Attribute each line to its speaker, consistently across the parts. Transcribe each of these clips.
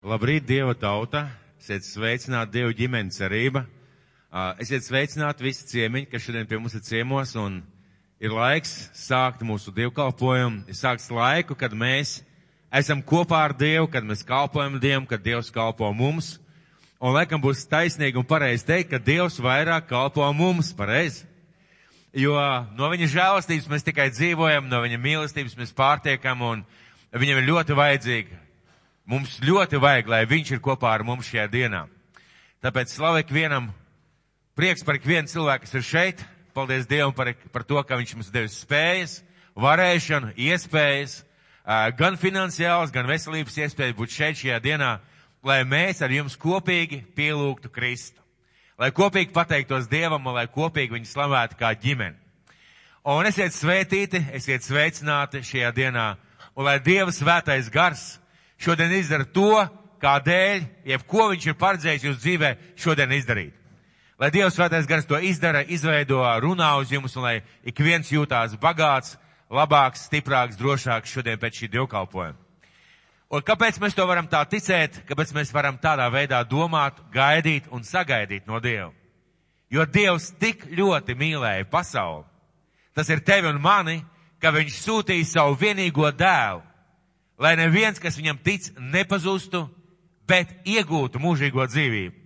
Speaker 1: Labrīt, Dieva tauta! Esiet sveicināti Dieva ģimenes cerība. Esiet sveicināti visi ciemiņi, kas šodien pie mums ir ciemos un ir laiks sākt mūsu dievkalpojumu. Ir sāks laiku, kad mēs esam kopā ar Dievu, kad mēs kalpojam Dievam, kad Dievs kalpo mums. Un laikam būs taisnīgi un pareizi teikt, ka Dievs vairāk kalpo mums, pareizi. Jo no viņa žēlastības mēs tikai dzīvojam, no viņa mīlestības mēs pārtiekam un viņam ir ļoti vajadzīga Mums ļoti vajag, lai viņš ir kopā ar mums šajā dienā. Tāpēc slavu ikvienam, prieks par ikvienu cilvēku, kas ir šeit. Paldies Dievam par, par to, ka viņš mums devis spējas, varēšanu, iespējas, gan finansiāls, gan veselības iespējas būt šeit šajā dienā, lai mēs ar jums kopīgi pielūgtu Kristu. Lai kopīgi pateiktos Dievam lai kopīgi viņu slavētu kā ģimeni. Un esiet svētīti, esiet sveicināti šajā dienā, un lai Dieva svētais gars šodien izdara to, kādēļ, jeb ko viņš ir paredzējis jūsu dzīvē šodien izdarīt. Lai Dievs svētais gars to izdara, izveido, runā uz jums, un lai ik viens jūtās bagāts, labāks, stiprāks, drošāks šodien pēc šī dievkalpojuma. Un kāpēc mēs to varam tā ticēt, kāpēc mēs varam tādā veidā domāt, gaidīt un sagaidīt no Dieva? Jo Dievs tik ļoti mīlēja pasauli, tas ir tevi un mani, ka viņš sūtīja savu vienīgo dēlu, lai neviens, kas viņam tic, nepazustu, bet iegūtu mūžīgo dzīvību.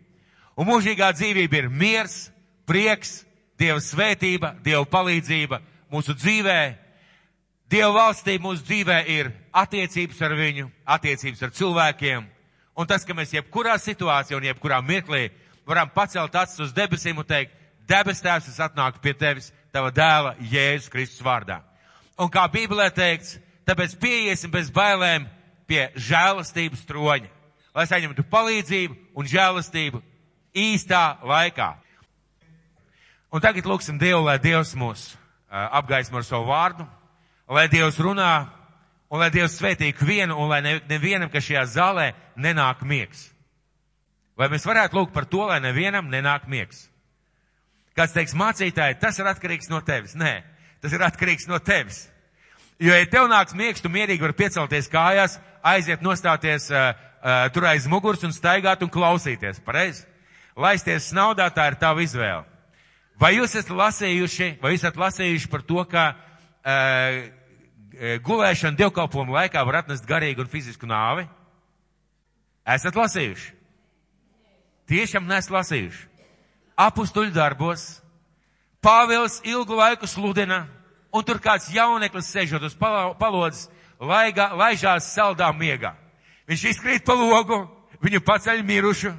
Speaker 1: Un mūžīgā dzīvība ir miers, prieks, Dieva svētība, Dieva palīdzība mūsu dzīvē. Dieva valstība mūsu dzīvē ir attiecības ar viņu, attiecības ar cilvēkiem. Un tas, ka mēs jebkurā situācijā un jebkurā mirklī varam pacelt acis uz debesīm un teikt, debes tēvs, es atnāku pie tevis, tava dēla Jēzus Kristus vārdā. Un kā Bībelē teikts, tāpēc pieiesim bez bailēm pie žēlastības troņa, lai saņemtu palīdzību un žēlastību īstā laikā. Un tagad lūksim Dievu, lai Dievs mūs apgaismo ar savu vārdu, lai Dievs runā un lai Dievs svētī vienu un lai nevienam, kas šajā zālē nenāk miegs. Vai mēs varētu lūgt par to, lai nevienam nenāk miegs? Kāds teiks, mācītāji, tas ir atkarīgs no tevis. Nē, tas ir atkarīgs no tevis. Jo, ja tev nāks miegs, tu mierīgi vari piecelties kājās, aiziet nostāties uh, uh, tur aiz muguras un staigāt un klausīties. Pareizi? Laisties snaudā, tā ir tava izvēle. Vai jūs esat lasījuši, vai jūs esat lasījuši par to, ka uh, gulēšana dievkalpojumu laikā var atnest garīgu un fizisku nāvi? Esat lasījuši? Tiešām nesat lasījuši. Apustuļu darbos Pāvils ilgu laiku sludina, un tur kāds jauneklis sēžot uz palodzes, laigā, laižās saldā miegā. Viņš izkrīt pa logu, viņu paceļ mirušu,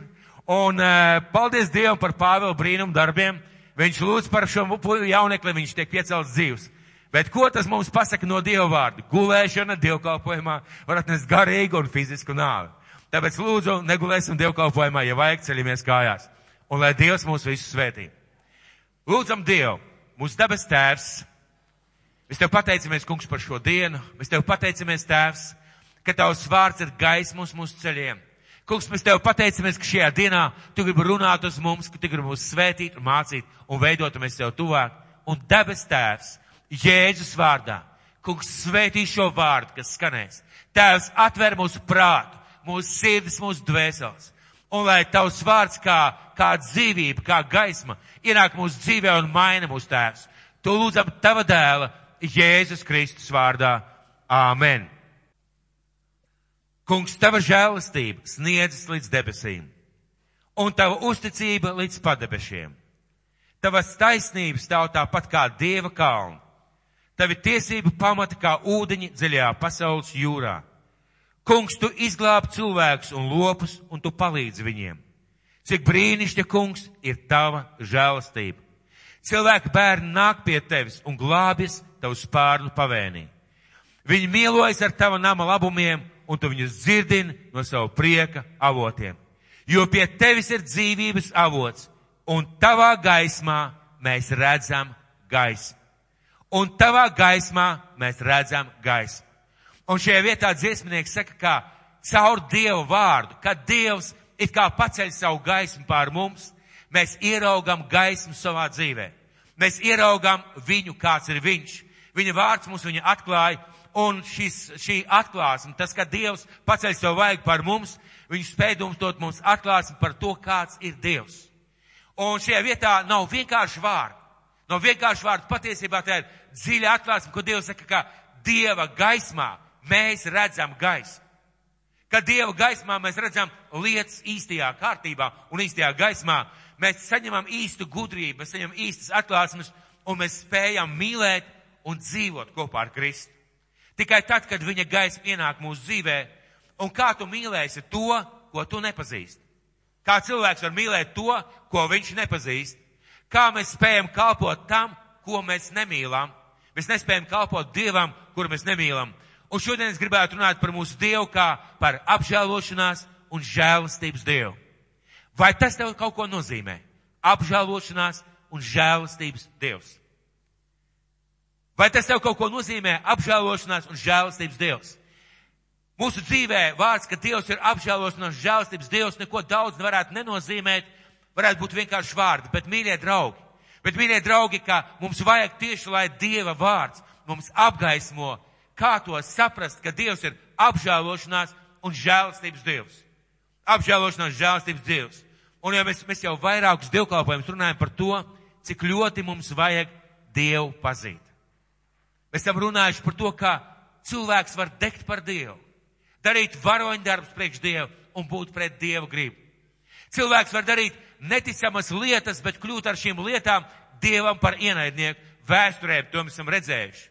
Speaker 1: un uh, paldies Dievam par Pāvela brīnumu darbiem. Viņš lūdz par šo jaunekli, viņš tiek piecelts dzīvs. Bet ko tas mums pasaka no Dieva vārdu? Gulēšana dievkalpojumā var atnest garīgu un fizisku nāvi. Tāpēc lūdzu, negulēsim dievkalpojumā, ja vajag ceļamies kājās. Un lai Dievs mūs visus svētī. Lūdzam Dievu, mūsu debes tēvs, Mēs tev pateicamies, kungs, par šo dienu. Mēs tev pateicamies, tēvs, ka tavs vārds ir gaismas mūsu ceļiem. Kungs, mēs tev pateicamies, ka šajā dienā tu gribi runāt uz mums, ka tu gribi mūs svētīt un mācīt un veidot mēs tev tuvāk. Un debes tēvs, Jēzus vārdā, kungs, svētī šo vārdu, kas skanēs. Tēvs, atver mūsu prātu, mūsu sirdis, mūsu dvēseles. Un lai tavs vārds kā, kā dzīvība, kā gaisma, ienāk mūsu dzīvē un maina mūsu tēvs. Tu lūdzam tava dēla, Jēzus Kristus vārdā. Āmen. Kungs, tava žēlastība sniedzas līdz debesīm, un tava uzticība līdz padebešiem. Tavas taisnības stāv tāpat kā dieva kalna. Tavi tiesība pamata kā ūdeņi dziļajā pasaules jūrā. Kungs, tu izglāb cilvēkus un lopus, un tu palīdzi viņiem. Cik brīnišķa, kungs, ir tava žēlastība. Cilvēki bērni nāk pie tevis un glābjas tavu spārnu pavēnī. Viņi mīlojas ar tava nama labumiem, un tu viņus dzirdini no savu prieka avotiem. Jo pie tevis ir dzīvības avots, un tavā gaismā mēs redzam gaismu. Un tavā gaismā mēs redzam gaismu. Un šajā vietā dziesminieks saka, kā caur Dievu vārdu, kad Dievs it kā paceļ savu gaismu pār mums, mēs ieraugam gaismu savā dzīvē. Mēs ieraugam viņu, kāds ir viņš. Viņa vārds mums viņa atklāja, un šis, šī atklāsme, tas, ka Dievs paceļ savu vaigu par mums,
Speaker 2: Viņš spēja mums dot mums atklāsmi par to, kāds ir Dievs. Un šajā vietā nav vienkārši vārdi. Nav vienkārši vārdi. Patiesībā tā ir dziļa atklāsme, ko Dievs saka, ka Dieva gaismā mēs redzam gaismu. Kad Dieva gaismā mēs redzam lietas īstajā kārtībā un īstajā gaismā, mēs saņemam īstu gudrību, mēs saņemam īstas atklāsmes un mēs spējam mīlēt un dzīvot kopā ar Kristu. Tikai tad, kad viņa gaisma ienāk mūsu dzīvē, un kā tu mīlēsi to, ko tu nepazīsti. Kā cilvēks var mīlēt to, ko viņš nepazīst. Kā mēs spējam kalpot tam, ko mēs nemīlam. Mēs nespējam kalpot Dievam, kuru mēs nemīlam. Un šodien es gribētu runāt par mūsu Dievu kā par apžēlošanās un žēlastības Dievu. Vai tas tev kaut ko nozīmē? Apžēlošanās un žēlastības Dievs. Vai tas tev kaut ko nozīmē? Apžēlošanās un žēlastības Dievs. Mūsu dzīvē vārds, ka Dievs ir apžēlošanās un žēlastības Dievs, neko daudz varētu nenozīmēt, varētu būt vienkārši vārdi, bet mīļie draugi, bet mīļie draugi, ka mums vajag tieši, lai Dieva vārds mums apgaismo kā to saprast, ka Dievs ir apžēlošanās un žēlastības Dievs. Apžēlošanās žēlastības Dievs. Un ja mēs, mēs jau vairākus dievkalpojumus runājam par to, cik ļoti mums vajag Dievu pazīt. Mēs esam runājuši par to, kā cilvēks var degt par Dievu, darīt varoņdarbus priekš Dievu un būt pret Dievu gribu. Cilvēks var darīt neticamas lietas, bet kļūt ar šīm lietām Dievam par ienaidnieku. Vēsturē to mēs esam redzējuši.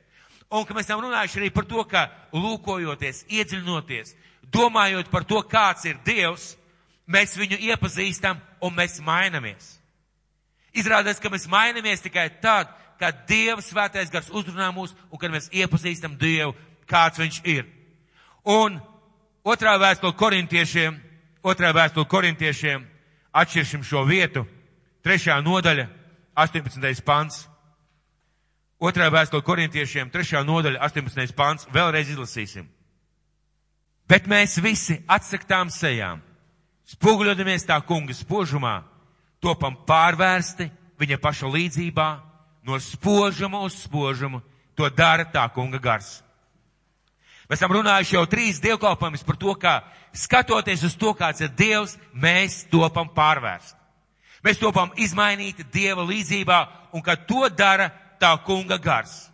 Speaker 2: Un ka mēs esam runājuši arī par to, ka lūkojoties, iedziļinoties, domājot par to, kāds ir Dievs, mēs viņu iepazīstam un mēs mainamies. Izrādās, ka mēs mainamies tikai tad, kad Dieva svētais gars uzrunā mūs un kad mēs iepazīstam Dievu, kāds viņš ir. Un otrā vēstule korintiešiem, otrā vēstule korintiešiem, atšķiršim šo vietu, trešā nodaļa, 18. pants. Otrā vēstule korintiešiem, trešā nodaļa, 18. pāns, vēlreiz izlasīsim. Bet mēs visi atsaktām sejām, spoguļodamies tā kunga spožumā, topam pārvērsti viņa paša līdzībā, no spožuma uz spožumu, to dara tā kunga gars. Mēs esam runājuši jau trīs dievkalpojumus par to, kā skatoties uz to, kāds ir Dievs, mēs topam pārvērst. Mēs topam izmainīti Dieva līdzībā, un kad to dara tā kunga gars.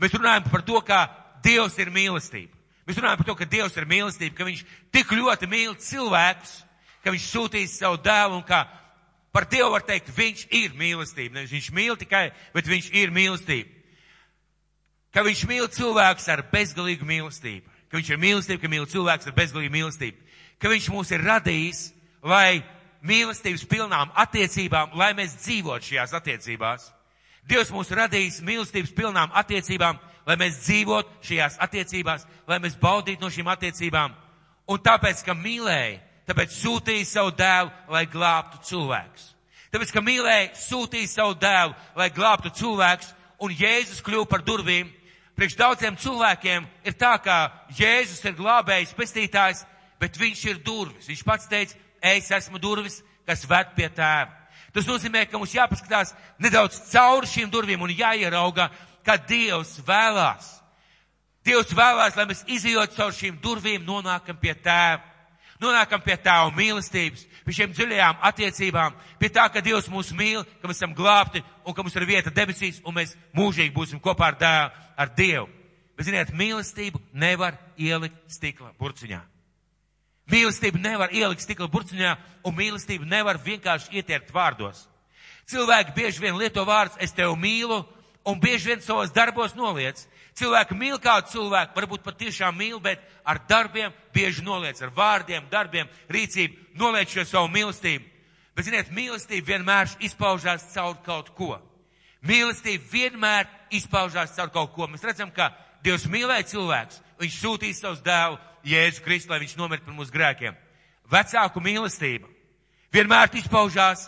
Speaker 2: Mēs runājam par to, ka Dievs ir mīlestība. Mēs runājam par to, ka Dievs ir mīlestība, ka Viņš tik ļoti mīl cilvēkus, ka Viņš sūtīs savu dēlu un ka par Dievu var teikt, Viņš ir mīlestība. Nevis Viņš mīl tikai, bet Viņš ir mīlestība. Ka Viņš mīl cilvēkus ar bezgalīgu mīlestību. Ka Viņš ir mīlestība, ka mīl cilvēkus ar bezgalīgu mīlestību. Ka Viņš mūs ir radījis, lai mīlestības pilnām attiecībām, lai mēs dzīvotu šajās attiecībās. Dievs mūs radījis mīlestības pilnām attiecībām, lai mēs dzīvotu šajās attiecībās, lai mēs baudītu no šīm attiecībām. Un tāpēc, ka mīlēja, tāpēc sūtīja savu dēlu, lai glābtu cilvēkus. Tāpēc, ka mīlēja, sūtīja savu dēlu, lai glābtu cilvēkus, un Jēzus kļuva par durvīm. Priekš daudziem cilvēkiem ir tā, ka Jēzus ir glābējs, pestītājs, bet viņš ir durvis. Viņš pats teica, es esmu durvis, kas ved pie tēva. Tas nozīmē, ka mums jāpaskatās nedaudz cauri šīm durvīm un jāierauga, ka Dievs vēlās. Dievs vēlās, lai mēs izjot caur šīm durvīm nonākam pie tēva. Nonākam pie tēva mīlestības, pie šiem dziļajām attiecībām, pie tā, ka Dievs mūs mīl, ka mēs esam glābti un ka mums ir vieta debesīs un mēs mūžīgi būsim kopā ar, dēlu, ar Dievu. Bet, ziniet, mīlestību nevar ielikt stikla burciņā. Mīlestību nevar ielikt stikla burciņā, un mīlestību nevar vienkārši ietērkt vārdos. Cilvēki bieži vien lieto vārdus, es tevi mīlu, un bieži vien savos darbos noliec. Cilvēki mīl kādu cilvēku, varbūt pat tiešām mīl, bet ar darbiem bieži noliec, ar vārdiem, darbiem, rīcību, noliec šo savu mīlestību. Bet, ziniet, mīlestība vienmēr izpaužās caur kaut ko. Mīlestība vienmēr izpaužās caur kaut ko. Mēs redzam, ka Dievs mīlēja cilvēkus, Viņš sūtīja savus dēlu Jēzu Kristu, lai viņš nomirtu par mūsu grēkiem. Vecāku mīlestība vienmēr izpaužās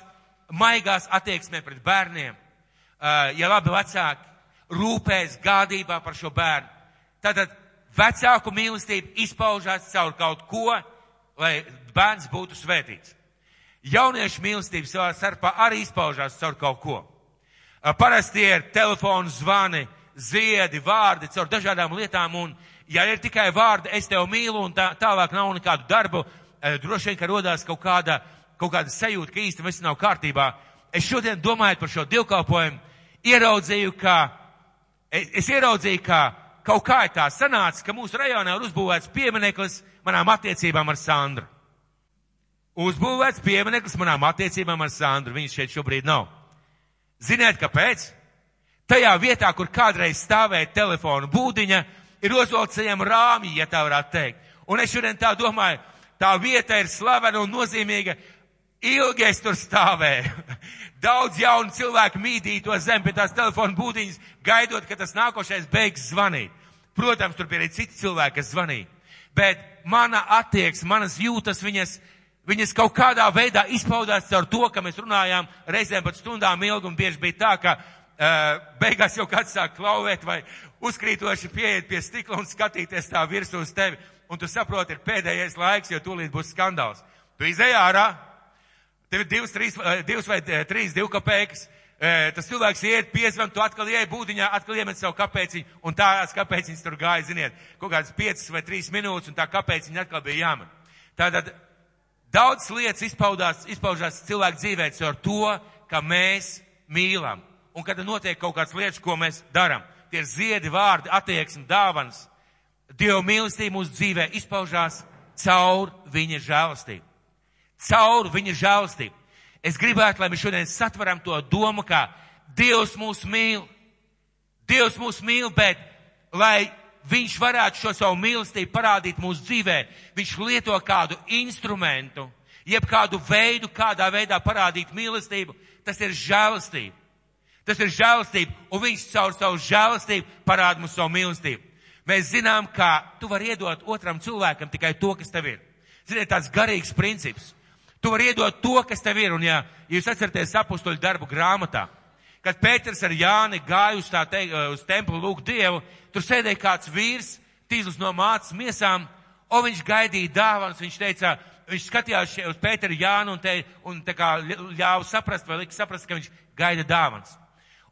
Speaker 2: maigās attieksmē pret bērniem. Uh, ja labi vecāki rūpēs gādībā par šo bērnu, tad vecāku mīlestība izpaužās caur kaut ko, lai bērns būtu svētīts. Jauniešu mīlestība savā starpā arī izpaužās caur kaut ko. Uh, parasti ir telefonu zvani, ziedi, vārdi, caur dažādām lietām, un ja ir tikai vārdi, es tevi mīlu, un tā, tālāk nav nekādu darbu, eh, droši vien, ka rodās kaut kāda, kaut kāda sajūta, ka īsti viss nav kārtībā. Es šodien domājot par šo dievkalpojumu, ieraudzīju, ka, es, es ieraudzīju, ka kaut kā tā sanāca, ka mūsu rajonā ir uzbūvēts piemineklis manām attiecībām ar Sandru. Uzbūvēts piemineklis manām attiecībām ar Sandru. Viņš šeit šobrīd nav. Ziniet, kāpēc? Tajā vietā, kur kādreiz stāvēja telefona būdiņa, ir uzvalcējama rāmī, ja tā varētu teikt. Un es šodien tā domāju, tā vieta ir slavena un nozīmīga. Ilgi es tur stāvēju. Daudz jaunu cilvēku mīdīja to zem pie tās telefona būdiņas, gaidot, ka tas nākošais beigs zvanīt. Protams, tur bija arī citi cilvēki, kas zvanīja. Bet mana attieksme, manas jūtas, viņas, viņas kaut kādā veidā izpaudās caur to, ka mēs runājām reizēm pat stundām ilgi un bieži bija tā, ka beigās jau kāds sāk klauvēt vai uzkrītoši pieiet pie stikla un skatīties tā virsū uz tevi. Un tu saproti, ir pēdējais laiks, jo tūlīt būs skandāls. Tu izēj ārā, tev ir divas, trīs, divas vai trīs divkapēkas, tas cilvēks iet, piezvan, tu atkal ieej būdiņā, atkal iemet savu kapēciņu, un tās kapēciņas tur gāja, ziniet, kaut kādas piecas vai trīs minūtes, un tā kapēciņa atkal bija jāman. Tātad daudz lietas izpaudās, izpaužās cilvēku dzīvē caur to, ka mēs mīlam. Un kad notiek kaut kādas lietas, ko mēs darām, tie ir ziedi, vārdi, attieksmi, dāvanas. Dieva mīlestība mūsu dzīvē izpaužās caur viņa žēlastību. Caur viņa žēlastību. Es gribētu, lai mēs šodien satveram to domu, ka Dievs mūs mīl. Dievs mūs mīl, bet lai viņš varētu šo savu mīlestību parādīt mūsu dzīvē, viņš lieto kādu instrumentu, jeb kādu veidu, kādā veidā parādīt mīlestību. Tas ir žēlastība. Tas ir žēlastība, un viņš caur savu žēlastību parāda mums savu mīlestību. Mēs zinām, ka tu vari iedot otram cilvēkam tikai to, kas tev ir. Ziniet, tāds garīgs princips. Tu vari iedot to, kas tev ir. Un ja jūs atceraties apustuļu darbu grāmatā, kad Pēters ar Jāni gāja uz, te, uz templu lūgt Dievu, tur sēdēja kāds vīrs, tīzlis no mācas miesām, un viņš gaidīja dāvanas, viņš teica, viņš skatījās uz Pēteru Jānu un, te, un tā kā ļāva saprast, vai lika saprast, ka viņš gaida dāvanas.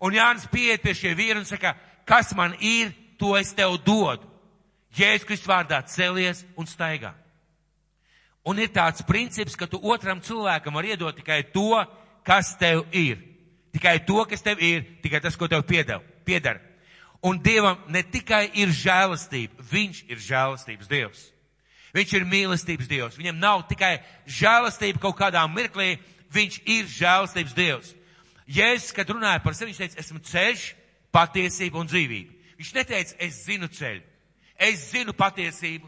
Speaker 2: Un Jānis pieiet pie šie vīri un saka, kas man ir, to es tev dodu. Jēzus Kristus vārdā celies un staigā. Un ir tāds princips, ka tu otram cilvēkam var iedot tikai to, kas tev ir. Tikai to, kas tev ir, tikai tas, ko tev piedeva, piedara. Un Dievam ne tikai ir žēlastība, Viņš ir žēlastības Dievs. Viņš ir mīlestības Dievs. Viņam nav tikai žēlastība kaut kādā mirklī, Viņš ir žēlastības Dievs. Jēzus, kad runāja par sevi, viņš teica, esmu ceļš, patiesība un dzīvība. Viņš neteica, es zinu ceļu, es zinu patiesību,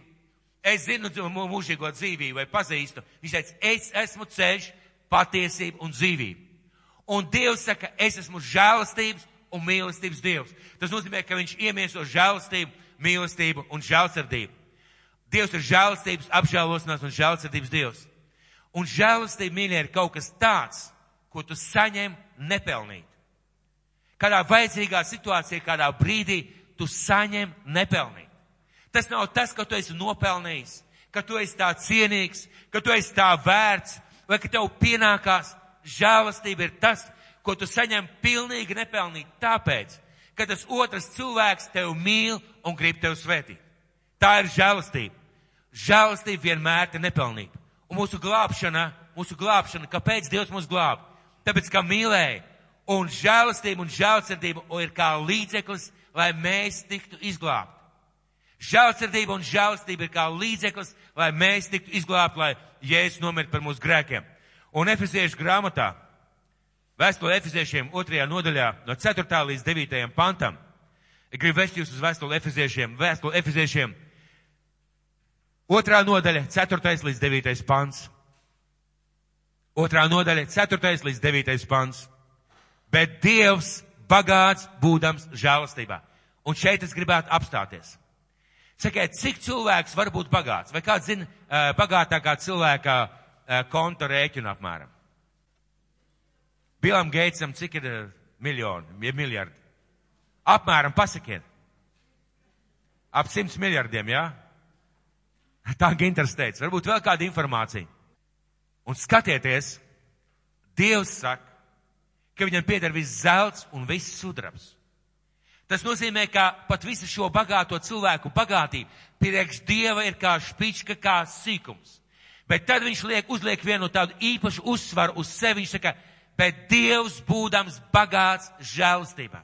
Speaker 2: es zinu mūžīgo dzīvību vai pazīstu. Viņš teica, es esmu ceļš, patiesība un dzīvība. Un Dievs saka, es esmu žēlastības un mīlestības Dievs. Tas nozīmē, ka viņš iemieso žēlastību, mīlestību un žēlsirdību. Dievs ir žēlastības, apžēlošanās un žēlsirdības Dievs. Un žēlastība, mīļie, ir kaut kas tāds, ko tu saņem nepelnīt. Kādā vajadzīgā situācijā, kādā brīdī tu saņem nepelnīt. Tas nav tas, ka tu esi nopelnījis, ka tu esi tā cienīgs, ka tu esi tā vērts, vai ka tev pienākās žēlastība ir tas, ko tu saņem pilnīgi nepelnīt, tāpēc, ka tas otrs cilvēks tev mīl un grib tev svētīt. Tā ir žēlastība. Žēlastība vienmēr ir nepelnīta. Un mūsu glābšana, mūsu glābšana, kāpēc Dievs mūs glāb? Tāpēc, ka mīlēja un žēlastība un žēlsirdība ir kā līdzeklis, lai mēs tiktu izglābti. Žēlsirdība un žēlastība ir kā līdzeklis, lai mēs tiktu izglābti, lai Jēzus nomirtu par mūsu grēkiem. Un Efeziešu grāmatā, vēstule Efeziešiem otrajā nodaļā, no 4. līdz 9. pantam, gribu vest jūs uz vēstuli Efeziešiem, vēstuli Efeziešiem, otrā nodaļa, 4. līdz 9. pants. Otrā nodaļa, 4. līdz 9. pants. Bet Dievs bagāts būdams žēlastībā. Un šeit es gribētu apstāties. Sakiet, cik cilvēks var būt bagāts? Vai kāds zina uh, bagātākā cilvēka uh, konta rēķinu apmēram? Bilam Geitsam cik ir uh, miljoni, ir miljardi? Apmēram pasakiet. Ap simts miljardiem, jā? Ja? Tā Ginters teica. Varbūt vēl kāda informācija. Un skatieties, Dievs saka, ka viņam pieder viss zelts un viss sudrabs. Tas nozīmē, ka pat visu šo bagāto cilvēku bagātību priekš Dieva ir kā špička, kā sīkums. Bet tad viņš liek, uzliek vienu tādu īpašu uzsvaru uz sevi. Viņš saka, bet Dievs būdams bagāts žēlastībā.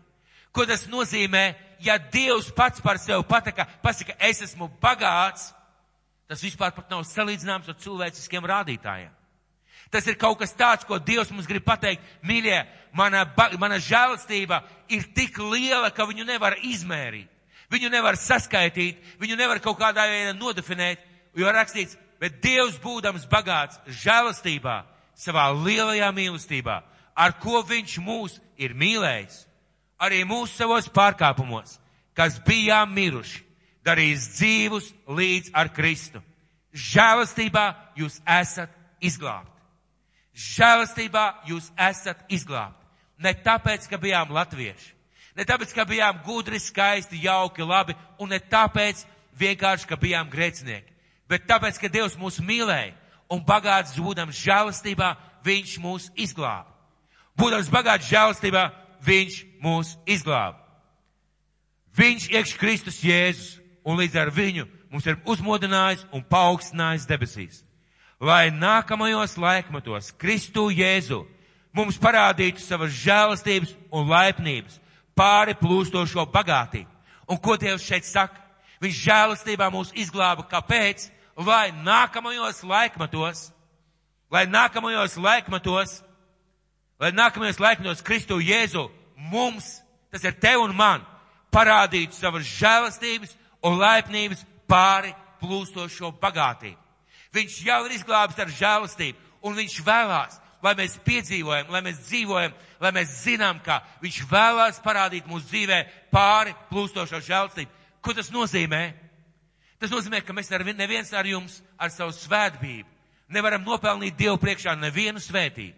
Speaker 2: Ko tas nozīmē? Ja Dievs pats par sevi pataka, pasaka, es esmu bagāts, tas vispār pat nav salīdzināms ar cilvēciskiem rādītājiem. Tas ir kaut kas tāds, ko Dievs mums grib pateikt, mīļie, mana, mana žēlastība ir tik liela, ka viņu nevar izmērīt. Viņu nevar saskaitīt, viņu nevar kaut kādā veidā nodefinēt, jo rakstīts, bet Dievs būdams bagāts žēlastībā, savā lielajā mīlestībā, ar ko viņš mūs ir mīlējis, arī mūsu savos pārkāpumos, kas bijām miruši, darīs dzīvus līdz ar Kristu. Žēlastībā jūs esat izglābti. Žēlastībā jūs esat izglābti. Ne tāpēc, ka bijām latvieši, ne tāpēc, ka bijām gudri, skaisti, jauki, labi, un ne tāpēc vienkārši, ka bijām grēcinieki, bet tāpēc, ka Dievs mūs mīlēja un bagāts būdams žēlastībā, Viņš mūs izglāba. Būdams bagāts žēlastībā, Viņš mūs izglāba. Viņš iekš Kristus Jēzus, un līdz ar viņu mums ir uzmodinājis un paaugstinājis debesīs. Lai nākamajos laikmatos Kristu Jēzu mums parādītu savas žēlastības un laipnības pāri plūstošo bagātību. Un ko Dievs šeit saka? Viņš žēlastībā mūs izglāba. Kāpēc? Lai nākamajos laikmatos, lai nākamajos laikmatos, lai nākamajos laikmatos Kristu Jēzu mums, tas ir tev un man, parādītu savas žēlastības un laipnības pāri plūstošo bagātību. Viņš jau ir izglābis ar žēlastību, un viņš vēlās, lai mēs piedzīvojam, lai mēs dzīvojam, lai mēs zinām, ka viņš vēlās parādīt mūsu dzīvē pāri plūstošo žēlastību. Ko tas nozīmē? Tas nozīmē, ka mēs ar neviens ar jums ar savu svētbību nevaram nopelnīt Dievu priekšā nevienu svētību.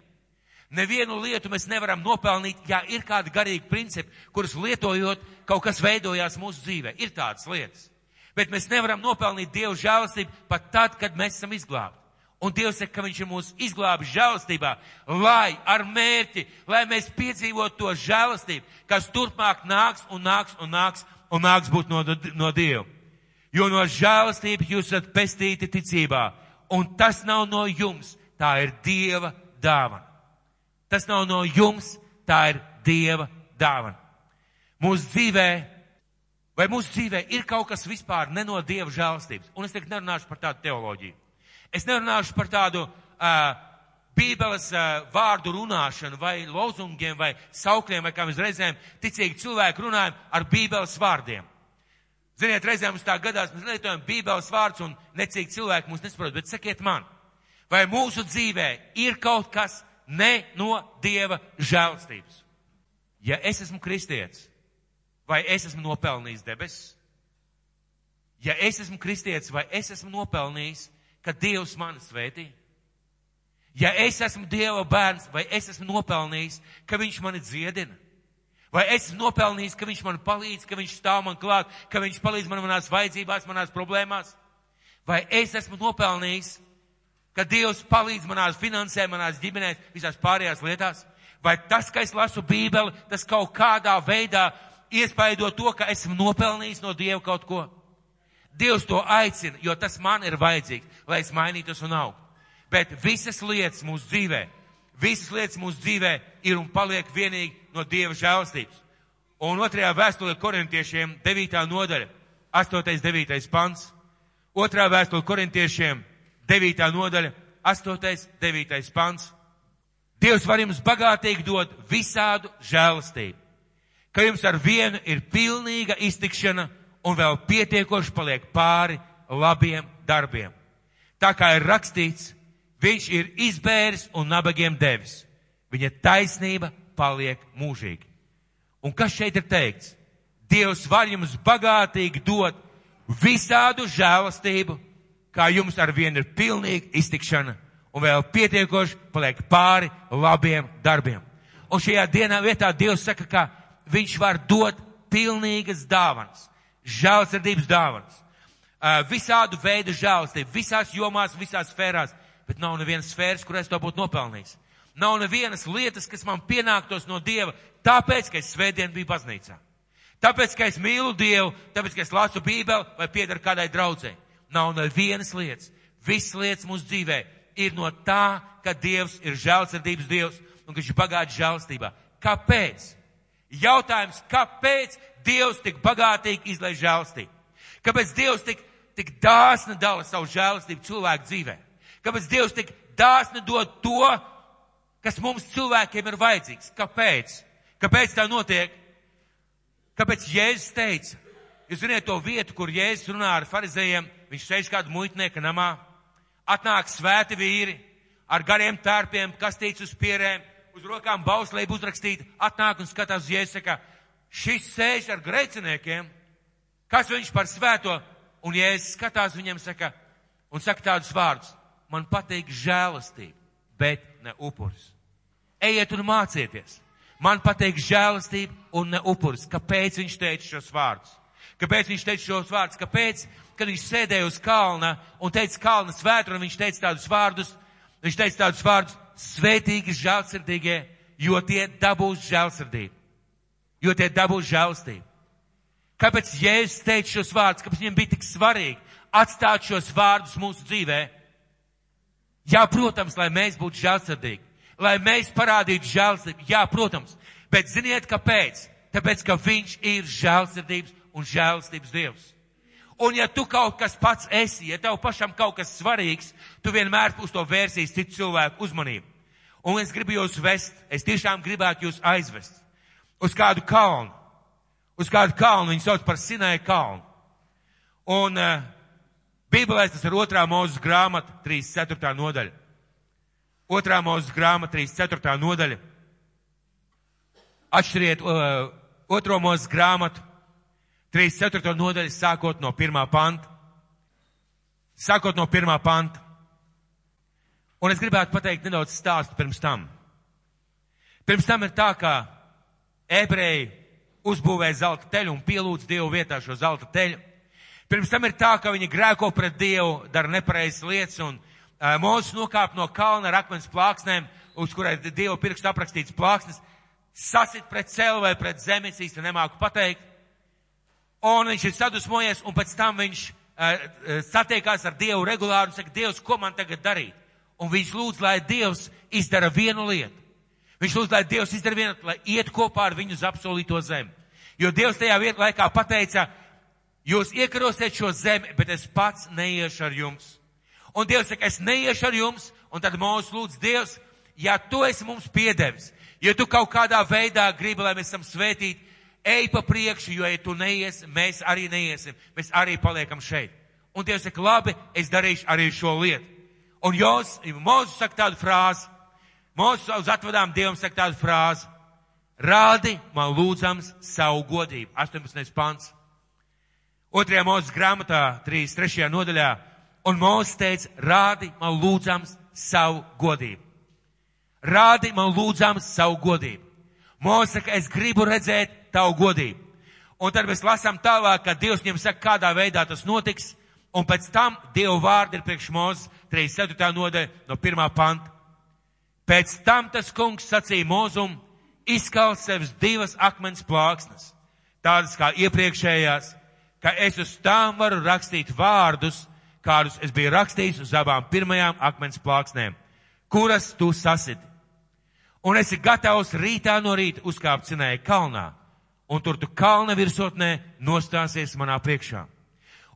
Speaker 2: Nevienu lietu mēs nevaram nopelnīt, ja ir kādi garīgi principi, kurus lietojot, kaut kas veidojās mūsu dzīvē. Ir tādas lietas. Bet mēs nevaram nopelnīt Dievu žēlastību pat tad, kad mēs esam izglābti. Un Dievs saka, ka Viņš ir mūs izglābis žēlastībā, lai ar mērķi, lai mēs piedzīvotu to žēlastību, kas turpmāk nāks un nāks un nāks un nāks būt no, no Dieva. Jo no žēlastības jūs esat pestīti ticībā, un tas nav no jums, tā ir Dieva dāvana. Tas nav no jums, tā ir Dieva dāvana. Mūsu dzīvē Vai mūsu dzīvē ir kaut kas vispār ne no Dieva žēlstības? Un es tagad nerunāšu par tādu teoloģiju. Es nerunāšu par tādu uh, Bībeles uh, vārdu runāšanu vai lozungiem vai saukļiem, vai kā mēs reizēm ticīgi cilvēki runājam ar Bībeles vārdiem. Ziniet, reizēm mums tā gadās, mēs lietojam Bībeles vārdus un necīgi cilvēki mūs nesaprot, bet sakiet man, vai mūsu dzīvē ir kaut kas ne no Dieva žēlstības? Ja es esmu kristietis, vai es esmu nopelnījis debesis? Ja es esmu kristietis, vai es esmu nopelnījis, ka Dievs mani svētī? Ja es esmu Dieva bērns, vai es esmu nopelnījis, ka Viņš mani dziedina? Vai es esmu nopelnījis, ka Viņš man palīdz, ka Viņš stāv man klāt, ka Viņš palīdz man manās vajadzībās, manās problēmās? Vai es esmu nopelnījis, ka Dievs palīdz manās finansē, manās ģimenēs, visās pārējās lietās? Vai tas, ka es lasu Bībeli, tas kaut kādā veidā iespaido to, ka esmu nopelnījis no Dieva kaut ko. Dievs to aicina, jo tas man ir vajadzīgs, lai es mainītos un augtu. Bet visas lietas mūsu dzīvē, visas lietas mūsu dzīvē ir un paliek vienīgi no Dieva žēlstības. Un otrajā vēstulē korintiešiem 9. nodaļa, 8. 9. pants. Otrā vēstule korintiešiem 9. nodaļa, 8. 9. pants. Dievs var jums bagātīgi dot visādu žēlastību ka jums ar vienu ir pilnīga iztikšana un vēl pietiekoši paliek pāri labiem darbiem. Tā kā ir rakstīts, viņš ir izbēris un nabagiem devis. Viņa taisnība paliek mūžīgi. Un kas šeit ir teikts? Dievs var jums bagātīgi dot visādu žēlastību, kā jums ar vienu ir pilnīga iztikšana un vēl pietiekoši paliek pāri labiem darbiem. Un šajā dienā vietā Dievs saka, ka viņš var dot pilnīgas dāvanas, žēlsirdības dāvanas, visādu veidu žēlstību, visās jomās, visās sfērās, bet nav nevienas sfēras, kur es to būtu nopelnījis. Nav nevienas lietas, kas man pienāktos no Dieva, tāpēc, ka es svētdien biju baznīcā. Tāpēc, ka es mīlu Dievu, tāpēc, ka es lasu Bībeli vai piedaru kādai draudzē. Nav nevienas lietas. Visas lietas mūsu dzīvē ir no tā, ka Dievs ir žēlsirdības Dievs un ka viņš ir bagāts žēlstībā. Kāpēc? Jautājums, kāpēc Dievs tik bagātīgi izlaiž žēlstību? Kāpēc Dievs tik, tik dāsni dala savu žēlstību cilvēku dzīvē? Kāpēc Dievs tik dāsni dod to, kas mums cilvēkiem ir vajadzīgs? Kāpēc? Kāpēc tā notiek? Kāpēc Jēzus teica? Jūs zināt to vietu, kur Jēzus runā ar farizējiem, viņš sēž kādu muitnieka namā, atnāk svēti vīri ar gariem tērpiem, kastīts uz pierēm, uz rokām bauslību uzrakstīt, atnāk un skatās uz Jēzu, saka, šis sēž ar grēciniekiem, kas viņš par svēto, un Jēzus skatās viņam, saka, un saka tādus vārdus, man patīk žēlastība, bet ne upuris. Ejiet un mācieties! Man patīk žēlastība un ne upuris. Kāpēc viņš teica šos vārdus? Kāpēc viņš teica šos vārdus? Kāpēc, kad viņš sēdēja uz kalna un teica kalna svētru, un viņš teica tādus vārdus, viņš teica tādus vārdus, svētīgi žēlsirdīgie, jo tie dabūs žēlsirdību. Jo tie dabūs žēlstību. Kāpēc Jēzus teica šos vārdus? Kāpēc viņam bija tik svarīgi atstāt šos vārdus mūsu dzīvē? Jā, protams, lai mēs būtu žēlsirdīgi lai mēs parādītu žēlsirdību. Jā, protams, bet ziniet, kāpēc? Tāpēc, ka viņš ir žēlsirdības un žēlsirdības Dievs. Un ja tu kaut kas pats esi, ja tev pašam kaut kas svarīgs, tu vienmēr uz to vērsīs citu cilvēku uzmanību. Un es gribu jūs vest, es tiešām gribētu jūs aizvest uz kādu kalnu. Uz kādu kalnu viņu sauc par Sinai kalnu. Un uh, Bībelē tas ir otrā mūzes grāmata, 34. nodaļa. Otrā mūzes grāmata, 34. nodaļa. Atšķiriet uh, otro mūzes grāmatu, 34. nodaļa, sākot no pirmā panta. Sākot no pirmā panta. Un es gribētu pateikt nedaudz stāstu pirms tam. Pirms tam ir tā, ka ebreji uzbūvēja zelta teļu un pielūdz Dievu vietā šo zelta teļu. Pirms tam ir tā, ka viņi grēko pret Dievu, dara nepareizas lietas un Mūzes nokāp no kalna ar akmens plāksnēm, uz kurai Dieva pirksta aprakstīts plāksnes, sasit pret celu vai pret zemi, es īsti nemāku pateikt. Un viņš ir sadusmojies, un pēc tam viņš uh, satiekās ar Dievu regulāri un saka, Dievs, ko man tagad darīt? Un viņš lūdz, lai Dievs izdara vienu lietu. Viņš lūdz, lai Dievs izdara vienu, lai iet kopā ar viņu uz apsolīto zemi. Jo Dievs tajā vietā laikā pateica, jūs iekarosiet šo zemi, bet es pats neiešu ar jums. Un Dievs saka, es neiešu ar jums, un tad mūsu lūdz Dievs, ja tu esi mums piedevis, ja tu kaut kādā veidā gribi, lai mēs esam svētīti, ej pa priekšu, jo ja tu neies, mēs arī neiesim, mēs arī paliekam šeit. Un Dievs saka, labi, es darīšu arī šo lietu. Un Jos, Mūzes saka tādu frāzi, Mūzes uz atvadām Dievam saka tādu frāzi, rādi man lūdzams savu godību. 18. pants. Otrajā Mūzes grāmatā, 33. nodaļā, Un Mūzes teica, rādi man lūdzams savu godību. Rādi man lūdzams savu godību. Mūzes saka, es gribu redzēt tavu godību. Un tad mēs lasām tālāk, ka Dievs viņam saka, kādā veidā tas notiks. Un pēc tam Dieva vārdi ir priekš Mūzes 34. nodaļa no 1. panta. Pēc tam tas kungs sacīja Mūzum, izkal sevis divas akmens plāksnes, tādas kā iepriekšējās, ka es uz tām varu rakstīt vārdus, kādus es biju rakstījis uz abām pirmajām akmens plāksnēm, kuras tu sasiti. Un esi gatavs rītā no rīta uzkāpt cinēja kalnā, un tur tu kalna virsotnē nostāsies manā priekšā.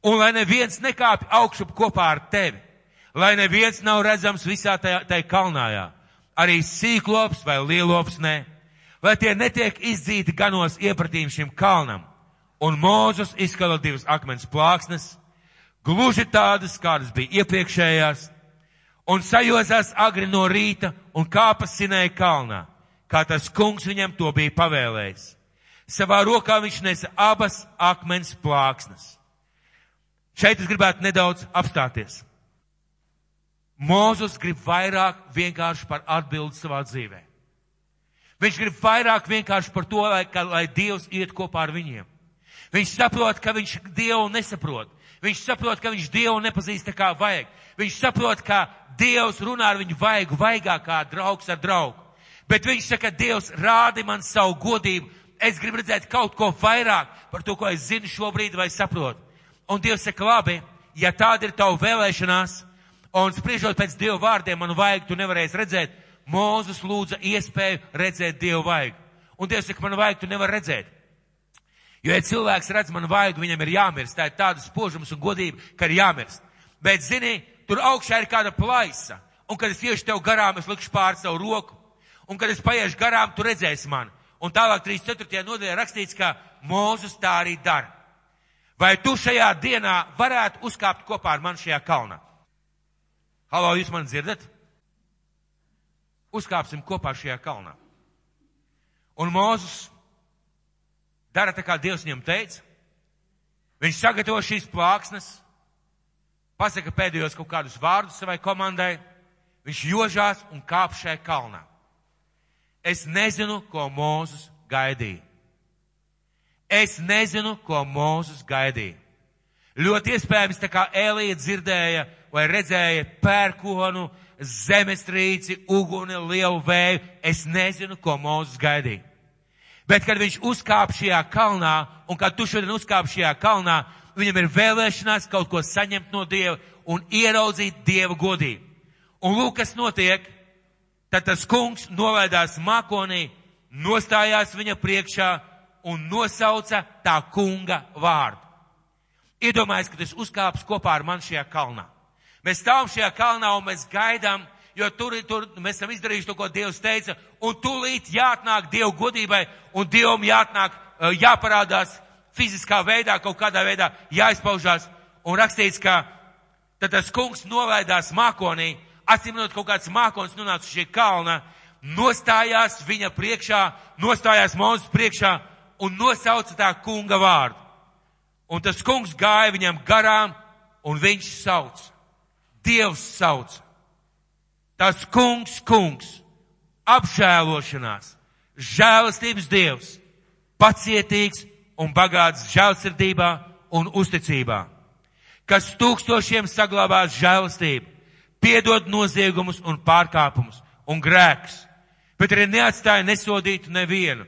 Speaker 2: Un lai neviens nekāpj augšup kopā ar tevi, lai neviens nav redzams visā tajā, tajā kalnājā, arī sīklops vai lielops nē, lai tie netiek izdzīti ganos iepratīm šim kalnam. Un Mūzus izkala divas akmens plāksnes, gluži tādas, kādas bija iepriekšējās, un sajozās agri no rīta un kāpa sinēja kalnā, kā tas kungs viņam to bija pavēlējis. Savā rokā viņš nesa abas akmens plāksnes. Šeit es gribētu nedaudz apstāties. Mūzus grib vairāk vienkārši par atbildi savā dzīvē. Viņš grib vairāk vienkārši par to, lai, ka, lai Dievs iet kopā ar viņiem. Viņš saprot, ka viņš Dievu nesaprot. Viņš saprot, ka viņš Dievu nepazīst tā kā vajag. Viņš saprot, ka Dievs runā ar viņu vaigu, vaigā kā draugs ar draugu. Bet viņš saka, Dievs, rādi man savu godību. Es gribu redzēt kaut ko vairāk par to, ko es zinu šobrīd vai saprotu. Un Dievs saka, labi, ja tāda ir tava vēlēšanās, Un spriežot pēc Dieva vārdiem, man vajag, tu nevarēsi redzēt. Mūzes lūdza iespēju redzēt Dievu vajag. Un Dievs saka, man vajag, tu nevar redzēt. Jo, ja cilvēks redz man vajag, viņam ir jāmirst. Tā ir tāda spožums un godība, ka ir jāmirst. Bet, zini, tur augšā ir kāda plaisa. Un, kad es iešu tev garām, es likšu pār savu roku. Un, kad es paiešu garām, tu redzēsi mani. Un tālāk 34. nodaļā rakstīts, ka Mūzus tā arī dara. Vai tu šajā dienā varētu uzkāpt kopā ar mani šajā kalnā? Halo, jūs mani dzirdat? Uzkāpsim kopā šajā kalnā. Un Mūzus dara tā, kā Dievs viņam teica. Viņš sagatavo šīs plāksnes, pasaka pēdējos kaut kādus vārdus savai komandai, viņš jožās un kāp šajā kalnā. Es nezinu, ko Mūzus gaidīja. Es nezinu, ko Mūzus gaidīja. Ļoti iespējams, tā kā Elija dzirdēja vai redzēja pērkonu, zemestrīci, uguni, lielu vēju, es nezinu, ko Mūzus gaidīja. Bet, kad viņš uzkāp šajā kalnā, un kad tu šodien uzkāp šajā kalnā, viņam ir vēlēšanās kaut ko saņemt no Dieva un ieraudzīt Dieva godību. Un lūk, kas notiek, tad tas kungs nolaidās mākonī, nostājās viņa priekšā un nosauca tā kunga vārdu. Iedomājies, ka tas uzkāps kopā ar mani šajā kalnā. Mēs stāvam šajā kalnā un mēs gaidām, jo tur, tur mēs esam izdarījuši to, ko Dievs teica, un tūlīt jāatnāk Dievu godībai, un Dievam jāatnāk, eh, jāparādās fiziskā veidā, kaut kādā veidā jāizpaužās, un rakstīts, ka tad tas kungs novēdās mākonī, atsimnot kaut kāds mākonis nonāca šie kalna, nostājās viņa priekšā, nostājās Mozus priekšā un nosauca tā kunga vārdu. Un tas kungs gāja viņam garām, un viņš sauc. Dievs sauc. Tas kungs, kungs, apžēlošanās, žēlastības dievs, pacietīgs un bagāts žēlsirdībā un uzticībā, kas tūkstošiem saglabās žēlastību, piedod noziegumus un pārkāpumus un grēkus, bet arī neatstāja nesodītu nevienu,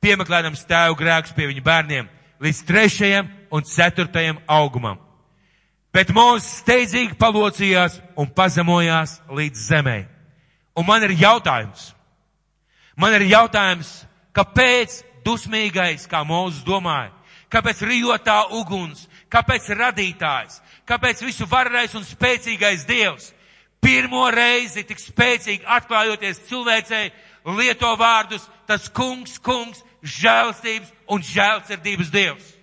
Speaker 2: piemeklēdams tēvu grēkus pie viņa bērniem līdz trešajam un ceturtajam augumam Bet Mūzes steidzīgi palocījās un pazemojās līdz zemē. Un man ir jautājums. Man ir jautājums, kāpēc dusmīgais, kā Mūzes domāja, kāpēc rijotā uguns, kāpēc radītājs, kāpēc visu varrais un spēcīgais Dievs pirmo reizi tik spēcīgi atklājoties cilvēcei lieto vārdus, tas kungs, kungs, žēlstības un žēlsirdības Dievs.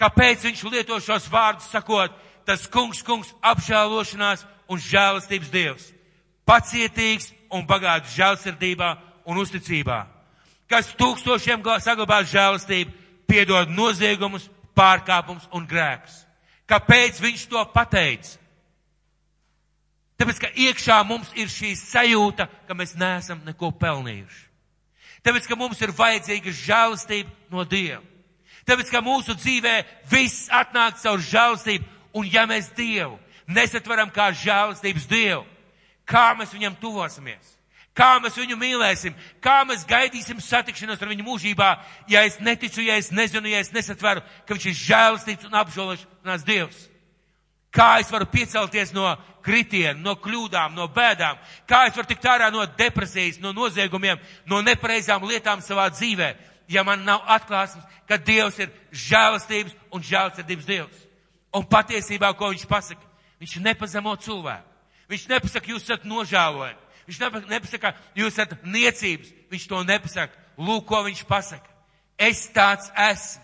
Speaker 2: Kāpēc viņš lieto šos vārdus sakot, tas kungs, kungs apžēlošanās un žēlastības dievs, pacietīgs un bagāts žēlsirdībā un uzticībā, kas tūkstošiem saglabās žēlastību, piedod noziegumus, pārkāpumus un grēkus. Kāpēc viņš to pateica? Tāpēc, ka iekšā mums ir šī sajūta, ka mēs neesam neko pelnījuši. Tāpēc, ka mums ir vajadzīga žēlastība no Dieva. Tāpēc, ka mūsu dzīvē viss atnāk caur žēlastību, un ja mēs Dievu nesatveram kā žēlastības Dievu, kā mēs viņam tuvosimies? Kā mēs viņu mīlēsim, kā mēs gaidīsim satikšanos ar viņu mūžībā, ja es neticu, ja es nezinu, ja es nesatveru, ka viņš ir žēlastības un apžēlošanās Dievs. Kā es varu piecelties no kritiena, no kļūdām, no bēdām? Kā es varu tikt ārā no depresijas, no noziegumiem, no nepareizām lietām savā dzīvē? ja man nav atklāsmes, ka Dievs ir žēlastības un žēlsirdības Dievs. Un patiesībā, ko viņš pasaka? Viņš nepazemo cilvēku. Viņš nepasaka, jūs esat nožēlojami. Viņš nepasaka, jūs esat niecības. Viņš to nepasaka. Lūk, ko viņš pasaka. Es tāds esmu.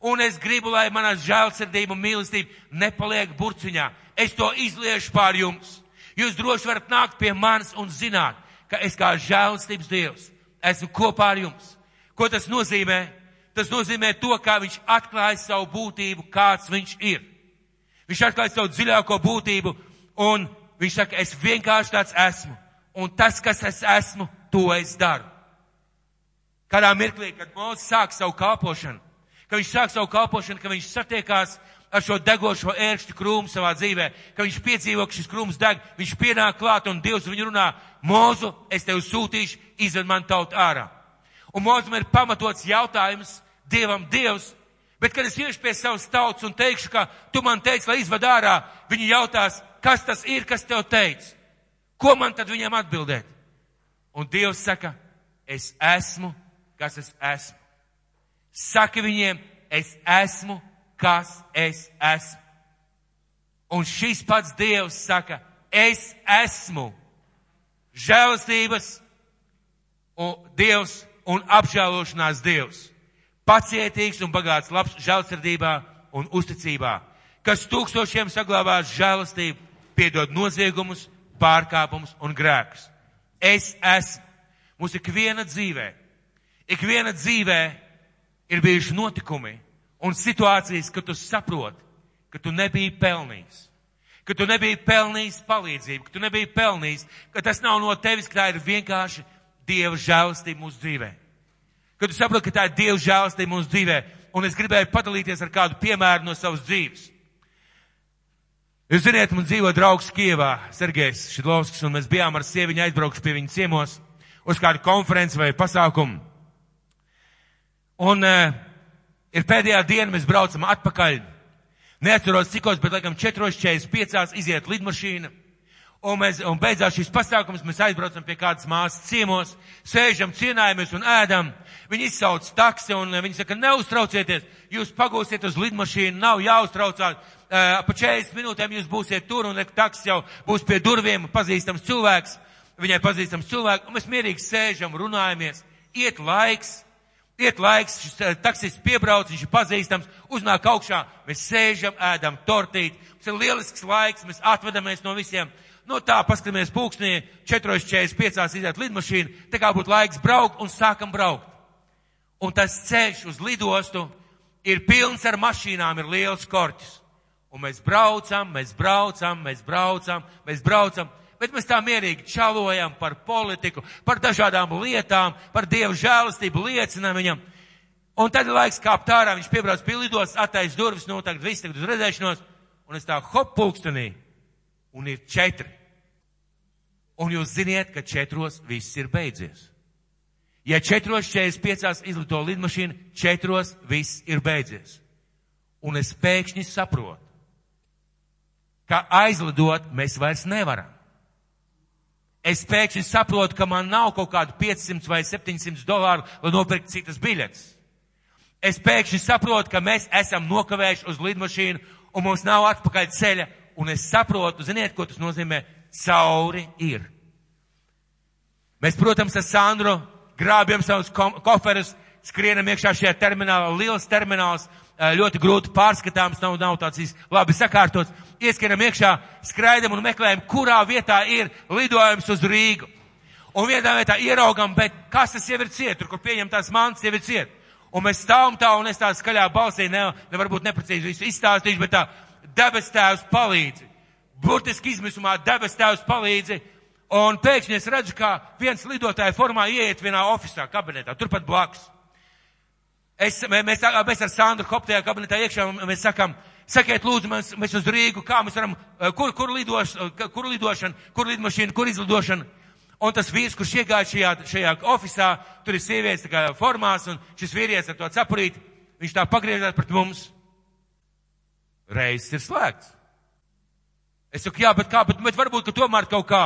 Speaker 2: Un es gribu, lai manā žēlsirdība un mīlestība nepaliek burciņā. Es to izliešu pār jums. Jūs droši varat nākt pie manis un zināt, ka es kā žēlstības Dievs esmu kopā ar jums. Ko tas nozīmē? Tas nozīmē to, kā viņš atklāja savu būtību, kāds viņš ir. Viņš atklāja savu dziļāko būtību, un viņš saka, es vienkārši tāds esmu. Un tas, kas es esmu, to es daru. Kādā mirklī, kad Mozus sāk savu kalpošanu, kad viņš sāk savu kalpošanu, kad viņš satiekās ar šo degošo ērkšķu krūmu savā dzīvē, ka viņš piedzīvo, ka šis krūms deg, viņš pienāk klāt un Dievs viņu runā, Mozu, es tevi sūtīšu, izved man tautu ārā. Un mūzum ir pamatots jautājums Dievam Dievs, bet kad es iešu pie savas tautas un teikšu, ka tu man teici, lai izvad ārā, viņi jautās, kas tas ir, kas tev teica? Ko man tad viņam atbildēt? Un Dievs saka, es esmu, kas es esmu. Saki viņiem, es esmu, kas es esmu. Un šis pats Dievs saka, es esmu žēlastības un Dievs un apžēlošanās Dievs. Pacietīgs un bagāts labs žēlsirdībā un uzticībā, kas tūkstošiem saglabās žēlastību, piedod noziegumus, pārkāpumus un grēkus. Es esmu. Mums ikviena dzīvē, ikviena dzīvē ir bijuši notikumi un situācijas, kad tu saproti, ka tu nebija pelnījis, ka tu nebija pelnījis palīdzību, ka tu nebija pelnījis, ka tas nav no tevis, ka tā ir vienkārši Dieva žēlastība mūsu dzīvē. Kad tu saproti, ka tā ir Dieva žēlastība mūsu dzīvē, un es gribēju padalīties ar kādu piemēru no savas dzīves. Jūs ziniet, man dzīvo draugs Kievā, Sergejs Šidlovskis, un mēs bijām ar sieviņu aizbraukuši pie viņa ciemos uz kādu konferenci vai pasākumu. Un uh, ir pēdējā diena, mēs braucam atpakaļ. Neatceros cikos, bet laikam 4.45 iziet lidmašīna. Un, mēs, un beidzās šis pasākums, mēs aizbraucam pie kādas māsas ciemos, sēžam, cienājamies un ēdam. Viņi izsauc taksi un viņi saka, neuztraucieties, jūs pagūsiet uz lidmašīnu, nav jāuztraucās. Uh, pa 40 minūtēm jūs būsiet tur un taksi jau būs pie durvīm, pazīstams cilvēks, viņai pazīstams cilvēks, un mēs mierīgi sēžam, runājamies, iet laiks, Iet laiks, šis taksis piebrauc, viņš ir pazīstams, uznāk augšā, mēs sēžam, ēdam tortīt, mums ir lielisks laiks, mēs atvedamies no visiem. No tā, paskatāmies pūkstnī, 4.45 iziet lidmašīna, tā kā būtu laiks braukt un sākam braukt. Un tas ceļš uz lidostu ir pilns ar mašīnām, ir liels korķis. Un mēs braucam, mēs braucam, mēs braucam, mēs braucam bet mēs tā mierīgi čalojam par politiku, par dažādām lietām, par Dievu žēlastību, liecinām viņam. Un tad ir laiks kāpt ārā, viņš piebrauc pie lidos, attais durvis, nu tagad viss tagad uz redzēšanos, un es tā hop pulkstenī, un ir četri. Un jūs ziniet, ka četros viss ir beidzies. Ja četros 45 izlido lidmašīna, četros viss ir beidzies. Un es pēkšņi saprotu, ka aizlidot mēs vairs nevaram es pēkšņi saprotu, ka man nav kaut kādu 500 vai 700 dolāru, lai nopirktu citas biļetes. Es pēkšņi saprotu, ka mēs esam nokavējuši uz lidmašīnu un mums nav atpakaļ ceļa, un es saprotu, ziniet, ko tas nozīmē? Cauri ir. Mēs, protams, ar Sandru grābjam savus koferus, skrienam iekšā šajā terminālā, liels termināls, ļoti grūti pārskatāms, nav, nav tāds labi sakārtots. Ieskienam iekšā, skraidam un meklējam, kurā vietā ir lidojums uz Rīgu. Un vienā vietā ieraugam, bet kas tas jau ir ciet, tur, kur pieņemtās mantas jau ir ciet. Un mēs stāvam tā, un es tā skaļā balsī, ne, ne varbūt neprecīzi visu izstāstīšu, bet tā debes tēvs palīdzi. Burtiski izmisumā debes tēvs palīdzi. Un pēkšņi es redzu, kā viens lidotāja formā ieiet vienā oficiālā kabinetā, turpat blakus. Es, mēs, mēs ar Sandru Hoptajā kabinetā iekšā mēs sakam, sakiet lūdzu, mēs, mēs uz Rīgu, kā mēs varam, eh, kur, kur, lidoš, kur lidošana, kur lidmašīna, kur izlidošana. Un tas vīrs, kurš iegāja šajā, šajā ofisā, tur ir sievietes tā kā formās, un šis vīrietis ar to cepurīt, viņš tā pagriežās pret mums. Reizes ir slēgts. Es saku, jā, bet kā, bet, bet varbūt, ka tomēr kaut kā.